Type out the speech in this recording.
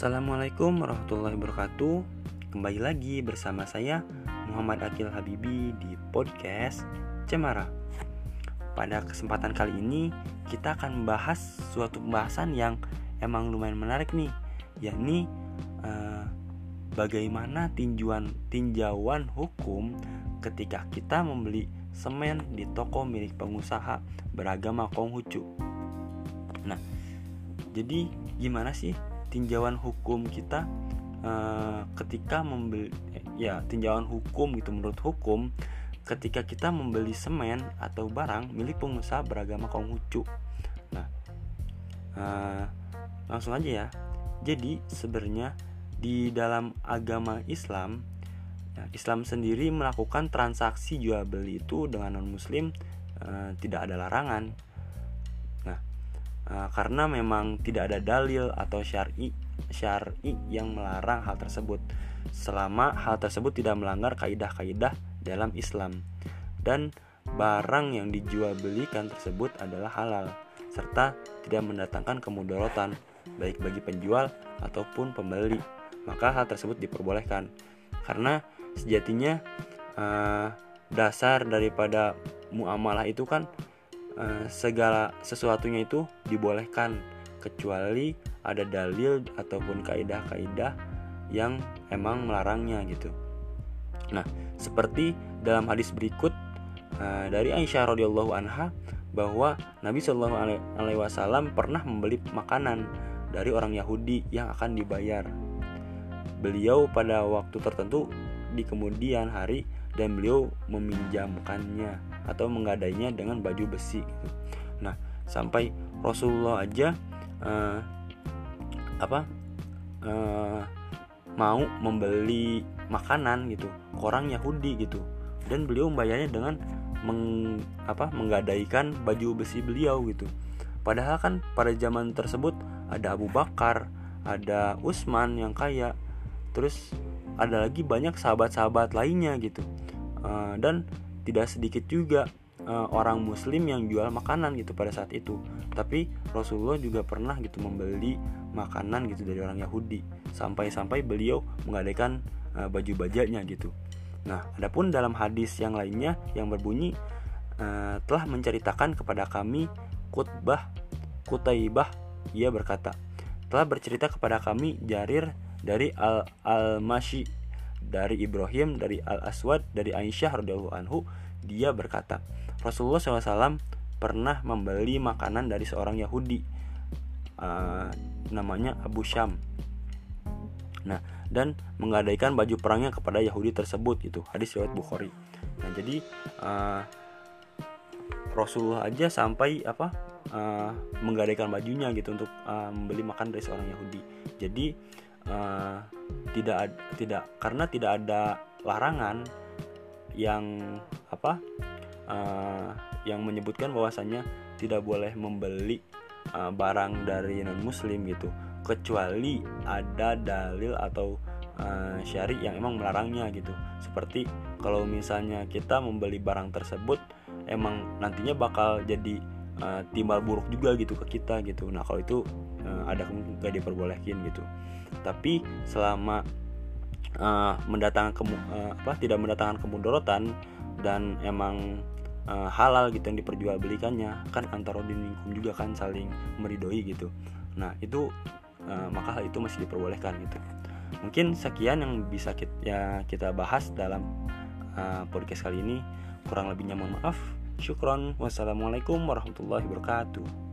Assalamualaikum warahmatullahi wabarakatuh. Kembali lagi bersama saya Muhammad Akil Habibi di podcast Cemara. Pada kesempatan kali ini kita akan membahas suatu pembahasan yang emang lumayan menarik nih Yakni eh, bagaimana tinjauan, tinjauan hukum ketika kita membeli semen di toko milik pengusaha beragama Konghucu. Nah, jadi gimana sih tinjauan hukum kita uh, ketika membeli ya tinjauan hukum gitu menurut hukum ketika kita membeli semen atau barang milik pengusaha beragama Konghucu. Nah, uh, langsung aja ya. Jadi sebenarnya di dalam agama Islam, ya, Islam sendiri melakukan transaksi jual beli itu dengan non Muslim uh, tidak ada larangan uh, karena memang tidak ada dalil atau syar'i syar'i yang melarang hal tersebut. Selama hal tersebut tidak melanggar kaidah-kaidah dalam Islam. Dan barang yang dijual belikan tersebut adalah halal serta tidak mendatangkan kemudaratan baik bagi penjual ataupun pembeli. Maka hal tersebut diperbolehkan. Karena sejatinya uh, dasar daripada muamalah itu kan Eh, segala sesuatunya itu dibolehkan kecuali ada dalil ataupun kaidah-kaidah yang emang melarangnya gitu. Nah, seperti dalam hadis berikut uh, dari Aisyah radhiyallahu anha bahwa Nabi Shallallahu alaihi wasallam pernah membeli makanan dari orang Yahudi yang akan dibayar. Beliau pada waktu tertentu di kemudian hari dan beliau meminjamkannya atau menggadainya dengan baju besi gitu. Nah, sampai Rasulullah aja uh, apa uh, mau membeli makanan gitu ke orang Yahudi gitu dan beliau membayarnya dengan meng, apa menggadaikan baju besi beliau gitu. Padahal kan pada zaman tersebut ada Abu Bakar, ada Utsman yang kaya, terus ada lagi banyak sahabat-sahabat lainnya gitu. Uh, dan tidak sedikit juga uh, orang muslim yang jual makanan gitu pada saat itu. Tapi Rasulullah juga pernah gitu membeli makanan gitu dari orang Yahudi. Sampai-sampai beliau mengadakan uh, baju bajanya gitu. Nah adapun dalam hadis yang lainnya yang berbunyi telah menceritakan kepada kami Kutbah Kutaibah ia berkata telah bercerita kepada kami Jarir dari Al Al-Mashi dari Ibrahim dari Al Aswad dari Aisyah radhiyallahu anhu dia berkata Rasulullah SAW pernah membeli makanan dari seorang Yahudi uh, namanya Abu Syam. Nah dan menggadaikan baju perangnya kepada Yahudi tersebut itu hadis riwayat Bukhari. Nah jadi uh, Rasulullah aja sampai apa uh, menggadaikan bajunya gitu untuk uh, membeli makan dari seorang Yahudi. Jadi uh, tidak tidak karena tidak ada larangan yang apa uh, yang menyebutkan bahwasannya tidak boleh membeli uh, barang dari non muslim gitu. Kecuali ada dalil atau uh, syari yang emang melarangnya gitu. Seperti kalau misalnya kita membeli barang tersebut emang nantinya bakal jadi uh, timbal buruk juga gitu ke kita gitu. Nah kalau itu uh, ada nggak diperbolehkan gitu. Tapi selama uh, mendatangkan kemu, uh, apa tidak mendatangkan kemudorotan dan emang uh, halal gitu yang diperjualbelikannya kan antara lingkum juga kan saling meridoi gitu. Nah itu uh, maka hal itu masih diperbolehkan gitu. Mungkin sekian yang bisa kita, ya, kita bahas dalam uh, podcast kali ini. Kurang lebihnya mohon maaf. Syukron. Wassalamualaikum warahmatullahi wabarakatuh